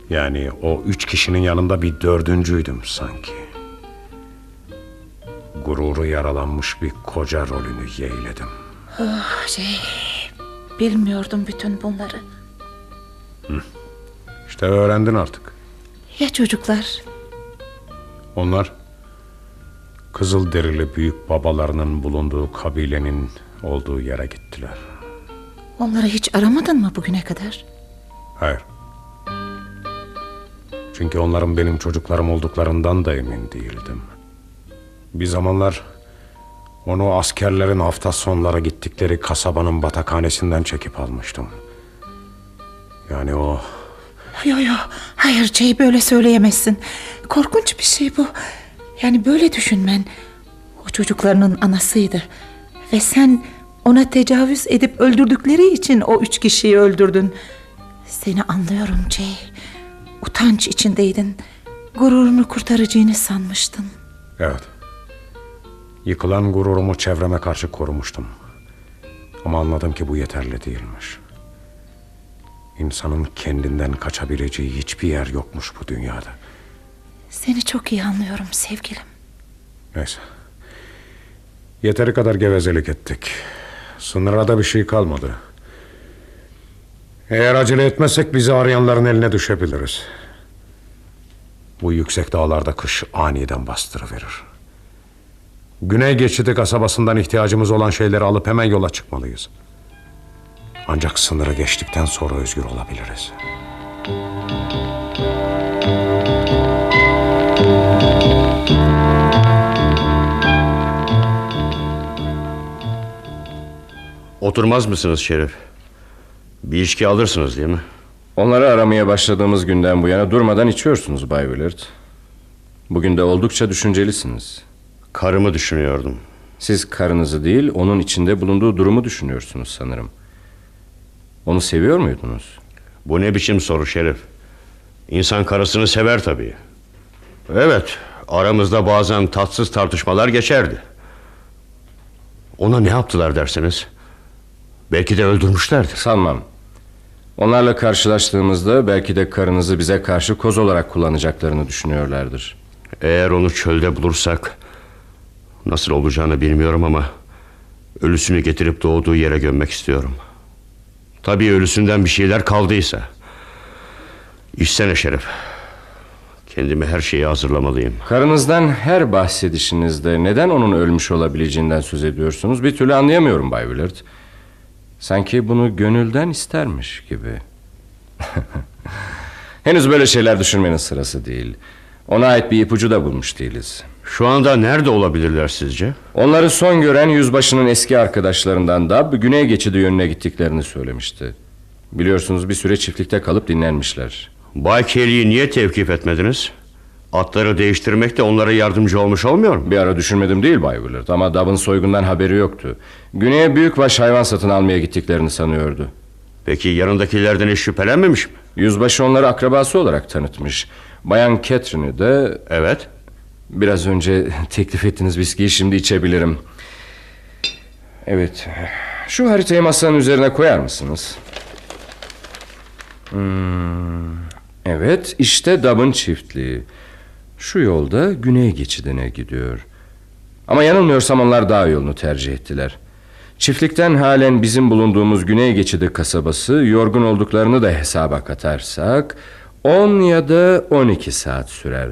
Yani o üç kişinin yanında bir dördüncüydüm sanki. Gururu yaralanmış bir koca rolünü yeğledim. Oh Jay, bilmiyordum bütün bunları. İşte öğrendin artık. Ya çocuklar? Onlar kızıl derili büyük babalarının bulunduğu kabilenin olduğu yere gittiler. Onları hiç aramadın mı bugüne kadar? Hayır. Çünkü onların benim çocuklarım olduklarından da emin değildim. Bir zamanlar onu askerlerin hafta sonları gittikleri kasabanın batakhanesinden çekip almıştım. Yani o Yo yo hayır Jay böyle söyleyemezsin. Korkunç bir şey bu. Yani böyle düşünmen. O çocuklarının anasıydı. Ve sen ona tecavüz edip öldürdükleri için o üç kişiyi öldürdün. Seni anlıyorum Jay. Utanç içindeydin. Gururunu kurtaracağını sanmıştın. Evet. Yıkılan gururumu çevreme karşı korumuştum. Ama anladım ki bu yeterli değilmiş. İnsanın kendinden kaçabileceği hiçbir yer yokmuş bu dünyada. Seni çok iyi anlıyorum sevgilim. Neyse. Yeteri kadar gevezelik ettik. Sınıra da bir şey kalmadı. Eğer acele etmezsek bizi arayanların eline düşebiliriz. Bu yüksek dağlarda kış aniden bastırıverir. Güney geçidi kasabasından ihtiyacımız olan şeyleri alıp hemen yola çıkmalıyız. Ancak sınırı geçtikten sonra özgür olabiliriz. Oturmaz mısınız Şerif? Bir içki alırsınız değil mi? Onları aramaya başladığımız günden bu yana durmadan içiyorsunuz Bay Willard. Bugün de oldukça düşüncelisiniz. Karımı düşünüyordum. Siz karınızı değil, onun içinde bulunduğu durumu düşünüyorsunuz sanırım. Onu seviyor muydunuz? Bu ne biçim soru Şerif? İnsan karısını sever tabii. Evet, aramızda bazen tatsız tartışmalar geçerdi. Ona ne yaptılar dersiniz? Belki de öldürmüşlerdir. Sanmam. Onlarla karşılaştığımızda belki de karınızı bize karşı koz olarak kullanacaklarını düşünüyorlardır. Eğer onu çölde bulursak nasıl olacağını bilmiyorum ama ölüsünü getirip doğduğu yere gömmek istiyorum. Tabii ölüsünden bir şeyler kaldıysa. İçsene Şerif. Kendimi her şeyi hazırlamalıyım. Karınızdan her bahsedişinizde neden onun ölmüş olabileceğinden söz ediyorsunuz bir türlü anlayamıyorum Bay Willard. Sanki bunu gönülden istermiş gibi. Henüz böyle şeyler düşünmenin sırası değil. Ona ait bir ipucu da bulmuş değiliz. Şu anda nerede olabilirler sizce? Onları son gören yüzbaşının eski arkadaşlarından da güney geçidi yönüne gittiklerini söylemişti. Biliyorsunuz bir süre çiftlikte kalıp dinlenmişler. Bay Kelly'yi niye tevkif etmediniz? Atları değiştirmek de onlara yardımcı olmuş olmuyor mu? Bir ara düşünmedim değil Bay Willard ama Dab'ın soygundan haberi yoktu. Güney'e büyükbaş hayvan satın almaya gittiklerini sanıyordu. Peki yanındakilerden hiç şüphelenmemiş mi? Yüzbaşı onları akrabası olarak tanıtmış. Bayan Catherine'i de... Evet. Biraz önce teklif ettiğiniz viskiyi şimdi içebilirim. Evet. Şu haritayı masanın üzerine koyar mısınız? Hmm, evet işte Dab'ın çiftliği. Şu yolda güney geçidine gidiyor. Ama yanılmıyorsam onlar dağ yolunu tercih ettiler. Çiftlikten halen bizim bulunduğumuz güney geçidi kasabası yorgun olduklarını da hesaba katarsak 10 ya da 12 saat sürer.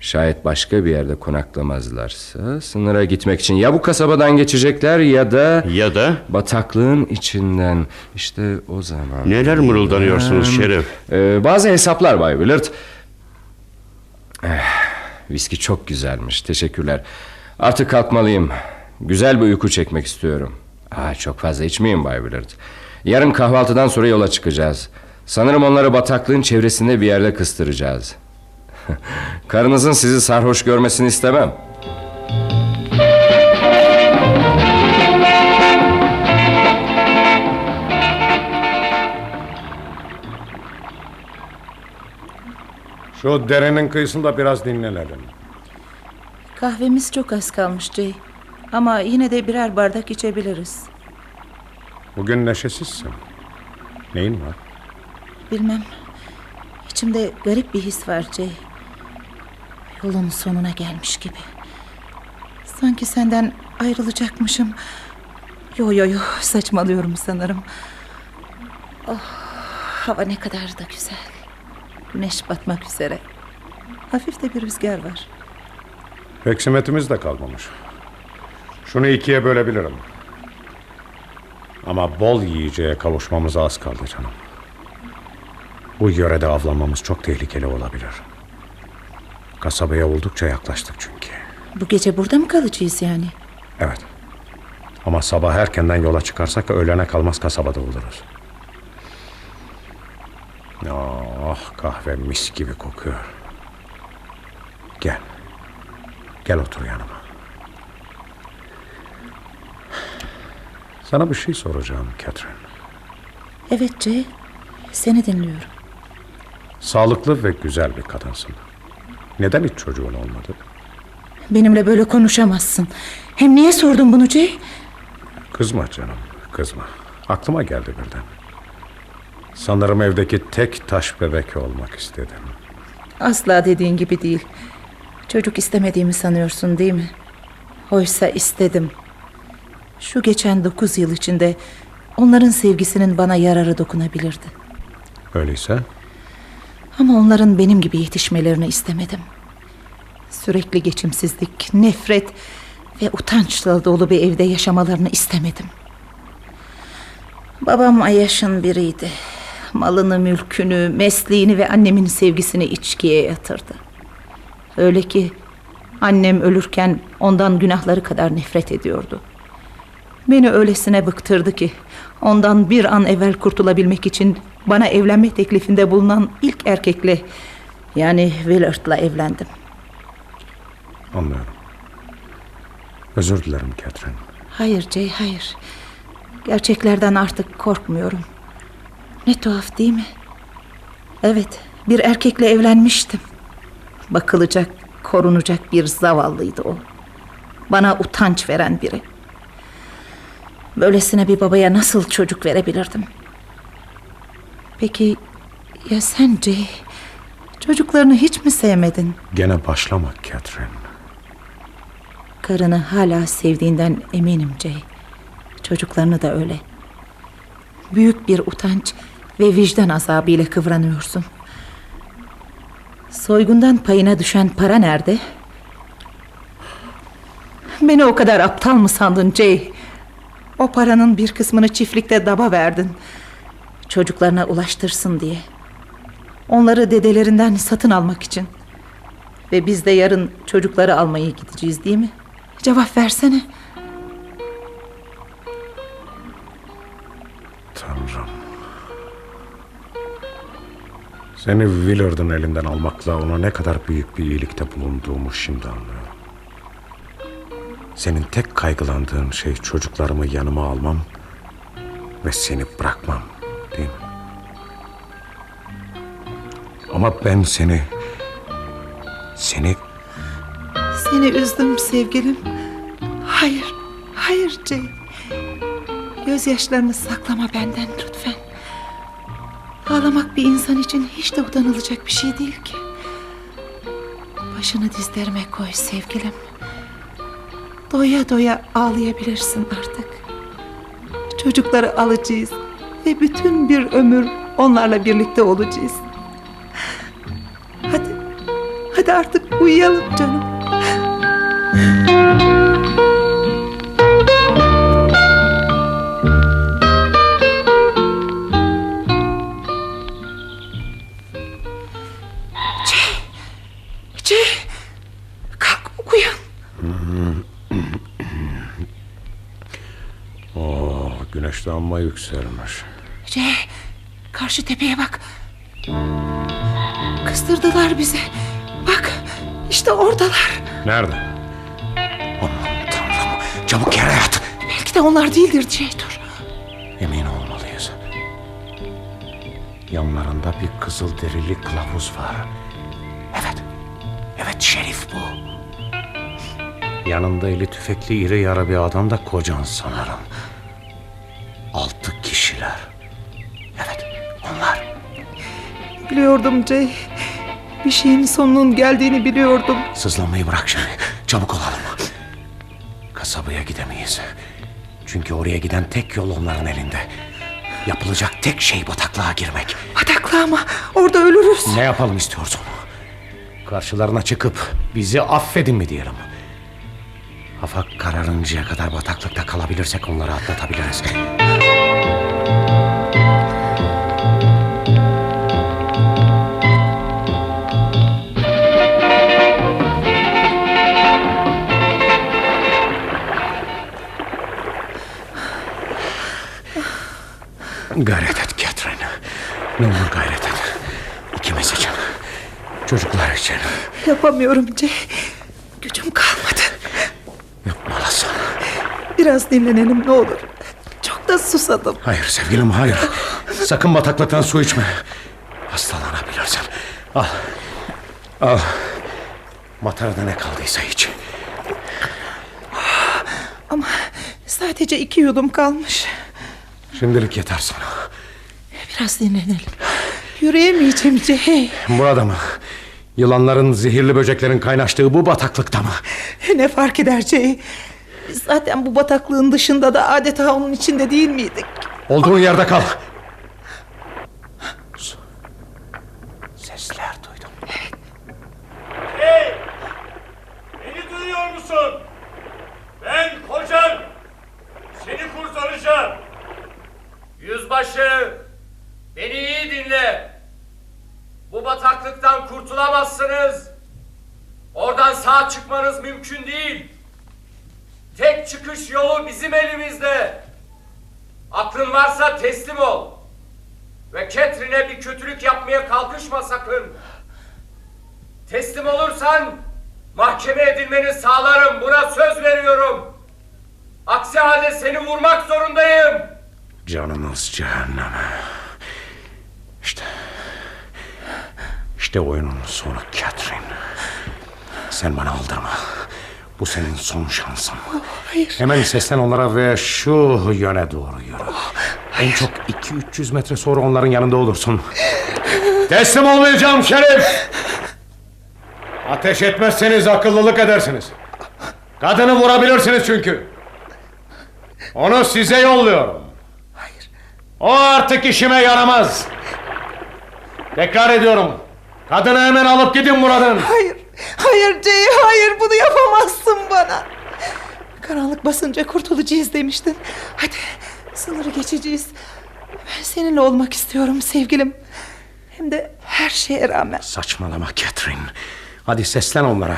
Şayet başka bir yerde konaklamazlarsa sınıra gitmek için ya bu kasabadan geçecekler ya da Ya da bataklığın içinden işte o zaman. neler mırıldanıyorsunuz Hmm, Şerif? e, bazı hesaplar Bay Willard. Eh, viski çok güzelmiş. Teşekkürler. Artık kalkmalıyım. Güzel bir uyku çekmek istiyorum. Aa, çok fazla içmeyin Bay Willard. Yarın kahvaltıdan sonra yola çıkacağız. Sanırım onları bataklığın çevresinde bir yerde kıstıracağız. Karınızın sizi sarhoş görmesini istemem. Şu derenin kıyısında biraz dinlenelim. Kahvemiz çok az kalmış Jay. Ama yine de birer bardak içebiliriz. Bugün neşesizsin. Neyin var? Bilmem. İçimde garip bir his var Jay. Yolun sonuna gelmiş gibi. Sanki senden ayrılacakmışım. Yo yo yo saçmalıyorum sanırım. Oh, hava ne kadar da güzel. Güneş batmak üzere. Hafif de bir rüzgar var. Peksimetimiz de kalmamış. Şunu ikiye bölebilirim. Ama bol yiyeceğe kavuşmamıza az kaldı canım. Bu yörede avlanmamız çok tehlikeli olabilir. Kasabaya oldukça yaklaştık çünkü. Bu gece burada mı kalacağız yani? Evet. Ama sabah erkenden yola çıkarsak öğlene kalmaz kasabada oluruz. Ah kahve mis gibi kokuyor. Gel. Gel otur yanıma. Sana bir şey soracağım Catherine. Evet Jay. Seni dinliyorum. Sağlıklı ve güzel bir kadınsın. Neden hiç çocuğun olmadı? Benimle böyle konuşamazsın. Hem niye sordun bunu Jay? Kızma canım, kızma. Aklıma geldi birden. Sanırım evdeki tek taş bebek olmak istedim. Asla dediğin gibi değil. Çocuk istemediğimi sanıyorsun değil mi? Oysa istedim. Şu geçen dokuz yıl içinde onların sevgisinin bana yararı dokunabilirdi. Öyleyse Ama onların benim gibi yetişmelerini istemedim. Sürekli geçimsizlik, nefret ve utançla dolu bir evde yaşamalarını istemedim. Babam Ayaş'ın biriydi. Malını, mülkünü, mesleğini ve annemin sevgisini içkiye yatırdı. Öyle ki annem ölürken ondan günahları kadar nefret ediyordu. Beni öylesine bıktırdı ki ondan bir an evvel kurtulabilmek için bana evlenme teklifinde bulunan ilk erkekle yani Willard'la evlendim. Anlıyorum. Özür dilerim Catherine. Hayır Jay hayır. Gerçeklerden artık korkmuyorum. Ne tuhaf değil mi? Evet bir erkekle evlenmiştim. Bakılacak, korunacak bir zavallıydı o. Bana utanç veren biri. Böylesine bir babaya nasıl çocuk verebilirdim? Peki ya sen Jay? Çocuklarını hiç mi sevmedin? Gene başlama Catherine. Karını hala sevdiğinden eminim Jay. Çocuklarını da öyle. Büyük bir utanç ve vicdan azabıyla kıvranıyorsun. Soygundan payına düşen para nerede? Beni o kadar aptal mı sandın Jay? O paranın bir kısmını çiftlikte daba verdin. Çocuklarına ulaştırsın diye. Onları dedelerinden satın almak için. Ve biz de yarın çocukları almaya gideceğiz değil mi? Cevap versene. Tanrım. Seni Willard'ın elinden almakla ona ne kadar büyük bir iyilikte bulunduğumu şimdi anlıyorum. Senin tek kaygılandığın şey çocuklarımı yanıma almam ve seni bırakmam değil mi? Ama ben seni... Seni Seni üzdüm sevgilim. Hayır, hayır Jay. Gözyaşlarını saklama benden lütfen. Ağlamak bir insan için hiç de utanılacak bir şey değil ki. Başını dizlerime koy sevgilim. Doya doya ağlayabilirsin artık. Çocukları alacağız ve bütün bir ömür onlarla birlikte olacağız. Hadi, hadi artık uyuyalım canım. Güneş de amma yükselmiş. Jay, karşı tepeye bak. Kıstırdılar bizi. Bak, işte oradalar. Nerede? Çabuk yere yat. Belki de onlar değildir Jay, dur. Emin olmalıyız. Yanlarında bir kızıl derili kılavuz var. Evet. Evet şerif bu. Yanında eli tüfekli iri yarı bir adam da kocan sanırım. Biliyordum Jay. Bir şeyin sonunun geldiğini biliyordum. Sızlanmayı bırak şimdi. Çabuk olalım. Kasabaya gidemeyiz. Çünkü oraya giden tek yol onların elinde. Yapılacak tek şey bataklığa girmek. Bataklığa mı? Orada ölürüz. Ne yapalım istiyorsun? Karşılarına çıkıp bizi affedin mi diyelim? Hava kararıncaya kadar bataklıkta kalabilirsek onları atlatabiliriz. Gayret et Catherine. Ne olur gayret et. İkimiz için. Çocuklar için. Yapamıyorum Jay. Gücüm kalmadı. Yapmalısın. Biraz dinlenelim ne olur. Çok da susadım. Hayır sevgilim hayır. Sakın bataklıktan su içme. Hastalanabilirsin. Al. Al. Matarada ne kaldıysa iç. Ama sadece iki yudum kalmış. Şimdilik yeter sana. Biraz dinlenelim. Yürüyemeyeceğim Jay. Burada mı? Yılanların, zehirli böceklerin kaynaştığı bu bataklıkta mı? Ne fark eder? Biz zaten bu bataklığın dışında da adeta onun içinde değil miydik? Olduğun yerde kal. Sesler duydum. Hey! Beni duyuyor musun? Ben kocan. Seni kurtaracağım. Yüzbaşı, beni iyi dinle. Bu bataklıktan kurtulamazsınız. Oradan sağ çıkmanız mümkün değil. Tek çıkış yolu bizim elimizde. Aklın varsa teslim ol. Ve Catherine'e bir kötülük yapmaya kalkışma sakın. Teslim olursan mahkeme edilmeni sağlarım. Buna söz veriyorum. Aksi halde seni vurmak zorundayım. Canımız cehenneme. İşte... İşte oyunun sonu Catherine. Sen bana aldırma. Bu senin son şansın. Hayır. Hemen seslen onlara ve şu yöne doğru yürü. En çok 2-300 metre sonra onların yanında olursun. Teslim olmayacağım şerif. Ateş etmezseniz akıllılık edersiniz. Kadını vurabilirsiniz çünkü. Onu size yolluyorum. O artık işime yaramaz. Tekrar ediyorum. Kadını hemen alıp gidin buradan. Hayır. Hayır Jay, hayır bunu yapamazsın bana. Karanlık basınca kurtulacağız demiştin. Hadi sınırı geçeceğiz. Ben seninle olmak istiyorum sevgilim. Hem de her şeye rağmen. Saçmalama Catherine. Hadi seslen onlara.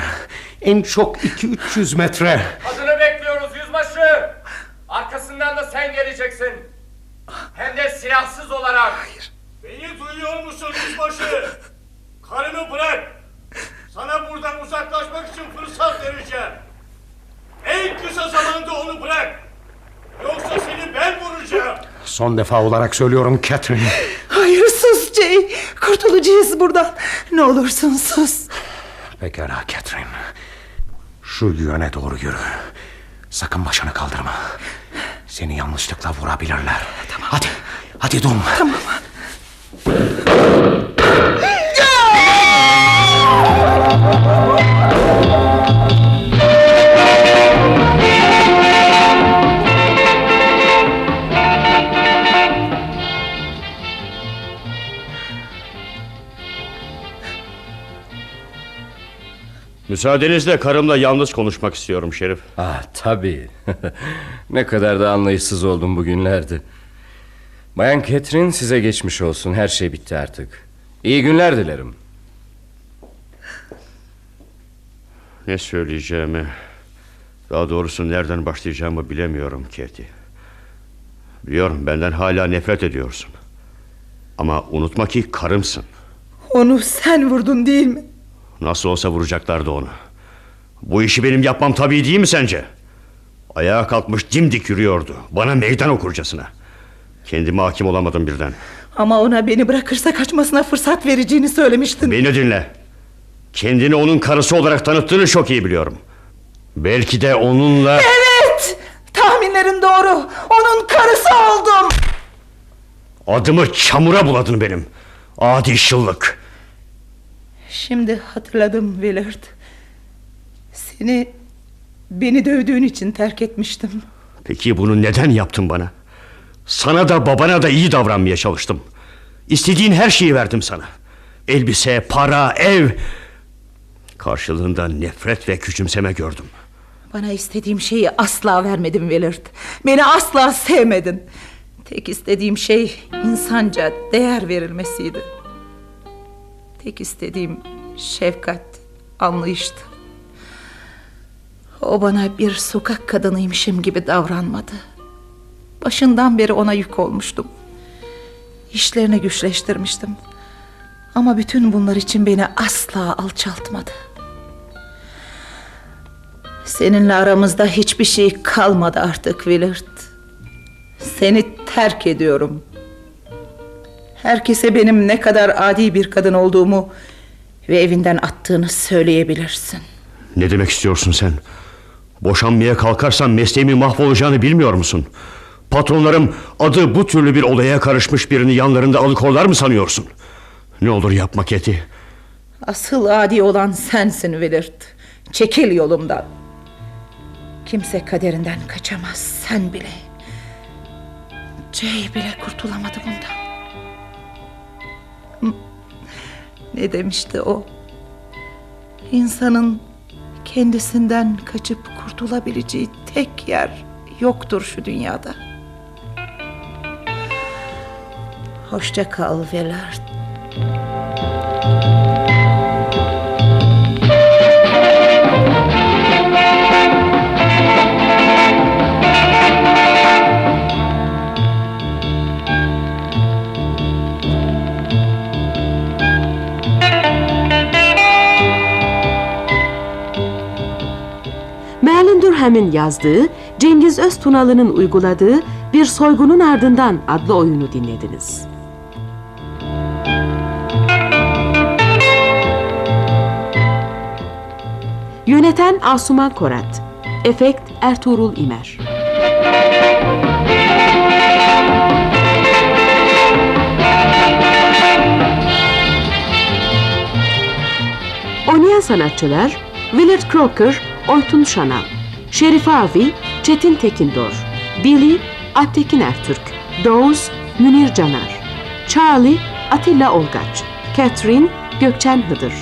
En çok 2-300 metre. Adını bekliyoruz yüzbaşı. Arkasından da sen geleceksin. Hem de silahsız olarak. Beni duyuyor musun yüzbaşı? Karımı bırak. Sana buradan uzaklaşmak için fırsat vereceğim. En kısa zamanda onu bırak. Yoksa seni ben vuracağım. Son defa olarak söylüyorum Catherine. Hayır sus Jay. Kurtulacağız buradan. Ne olursun sus. Pekala Catherine. Şu yöne doğru yürü. Sakın başını kaldırma. Seni yanlışlıkla vurabilirler. Hadi, hadi durma. Tamam. Müsaadenizle karımla yalnız konuşmak istiyorum Şerif. Ah tabii. ne kadar da anlayışsız oldum bugünlerde. Bayan Catherine size geçmiş olsun. Her şey bitti artık. İyi günler dilerim. Ne söyleyeceğimi, daha doğrusu nereden başlayacağımı bilemiyorum Katie. Biliyorum benden hala nefret ediyorsun. Ama unutma ki karımsın. Onu sen vurdun değil mi? Nasıl olsa vuracaklardı onu. Bu işi benim yapmam tabii değil mi sence? Ayağa kalkmış dimdik yürüyordu. Bana meydan okurcasına. Kendime hakim olamadım birden. Ama ona beni bırakırsa kaçmasına fırsat vereceğini söylemiştin. Beni dinle. Kendini onun karısı olarak tanıttığını çok iyi biliyorum. Belki de onunla... Evet! Tahminlerin doğru. Onun karısı oldum. Adımı çamura buladın benim. Adi şıllık. Şimdi hatırladım Willard. Seni beni dövdüğün için terk etmiştim. Peki bunu neden yaptın bana? Sana da babana da iyi davranmaya çalıştım. İstediğin her şeyi verdim sana. Elbise, para, ev. Karşılığında nefret ve küçümseme gördüm. Bana istediğim şeyi asla vermedin Willard. Beni asla sevmedin. Tek istediğim şey insanca değer verilmesiydi. Tek istediğim şefkat, anlayıştı. O bana bir sokak kadınıymışım gibi davranmadı. Başından beri ona yük olmuştum. İşlerini güçleştirmiştim. Ama bütün bunlar için beni asla alçaltmadı. Seninle aramızda hiçbir şey kalmadı artık Willard. Seni terk ediyorum. Herkese benim ne kadar adi bir kadın olduğumu ve evinden attığını söyleyebilirsin. Ne demek istiyorsun sen? Boşanmaya kalkarsan mesleğimin mahvolacağını bilmiyor musun? Patronlarım adı bu türlü bir olaya karışmış birini yanlarında alıkorlar mı sanıyorsun? Ne olur yapma Keti. Asıl adi olan sensin Willard. Çekil yolumdan. Kimse kaderinden kaçamaz sen bile. Jay bile kurtulamadı bundan. Ne demişti o? İnsanın kendisinden kaçıp kurtulabileceği tek yer yoktur şu dünyada. Hoşça kal Velard. Durham'in yazdığı, Cengiz Öztunalı'nın uyguladığı Bir Soygunun Ardından adlı oyunu dinlediniz. Yöneten Asuman Korat. Efekt Ertuğrul İmer. Oynayan sanatçılar Willard Crocker, Oytun Şanal Şerif Avi, Çetin Tekindor Billy, Alptekin Ertürk Doğuz, Münir Canar Charlie, Atilla Olgaç Catherine, Gökçen Hıdır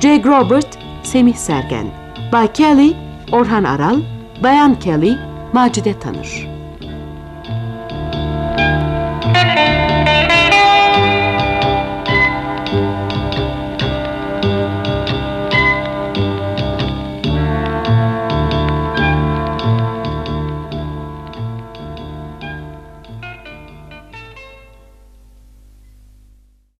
Jake Robert, Semih Sergen Bay Kelly, Orhan Aral Bayan Kelly, Macide Tanır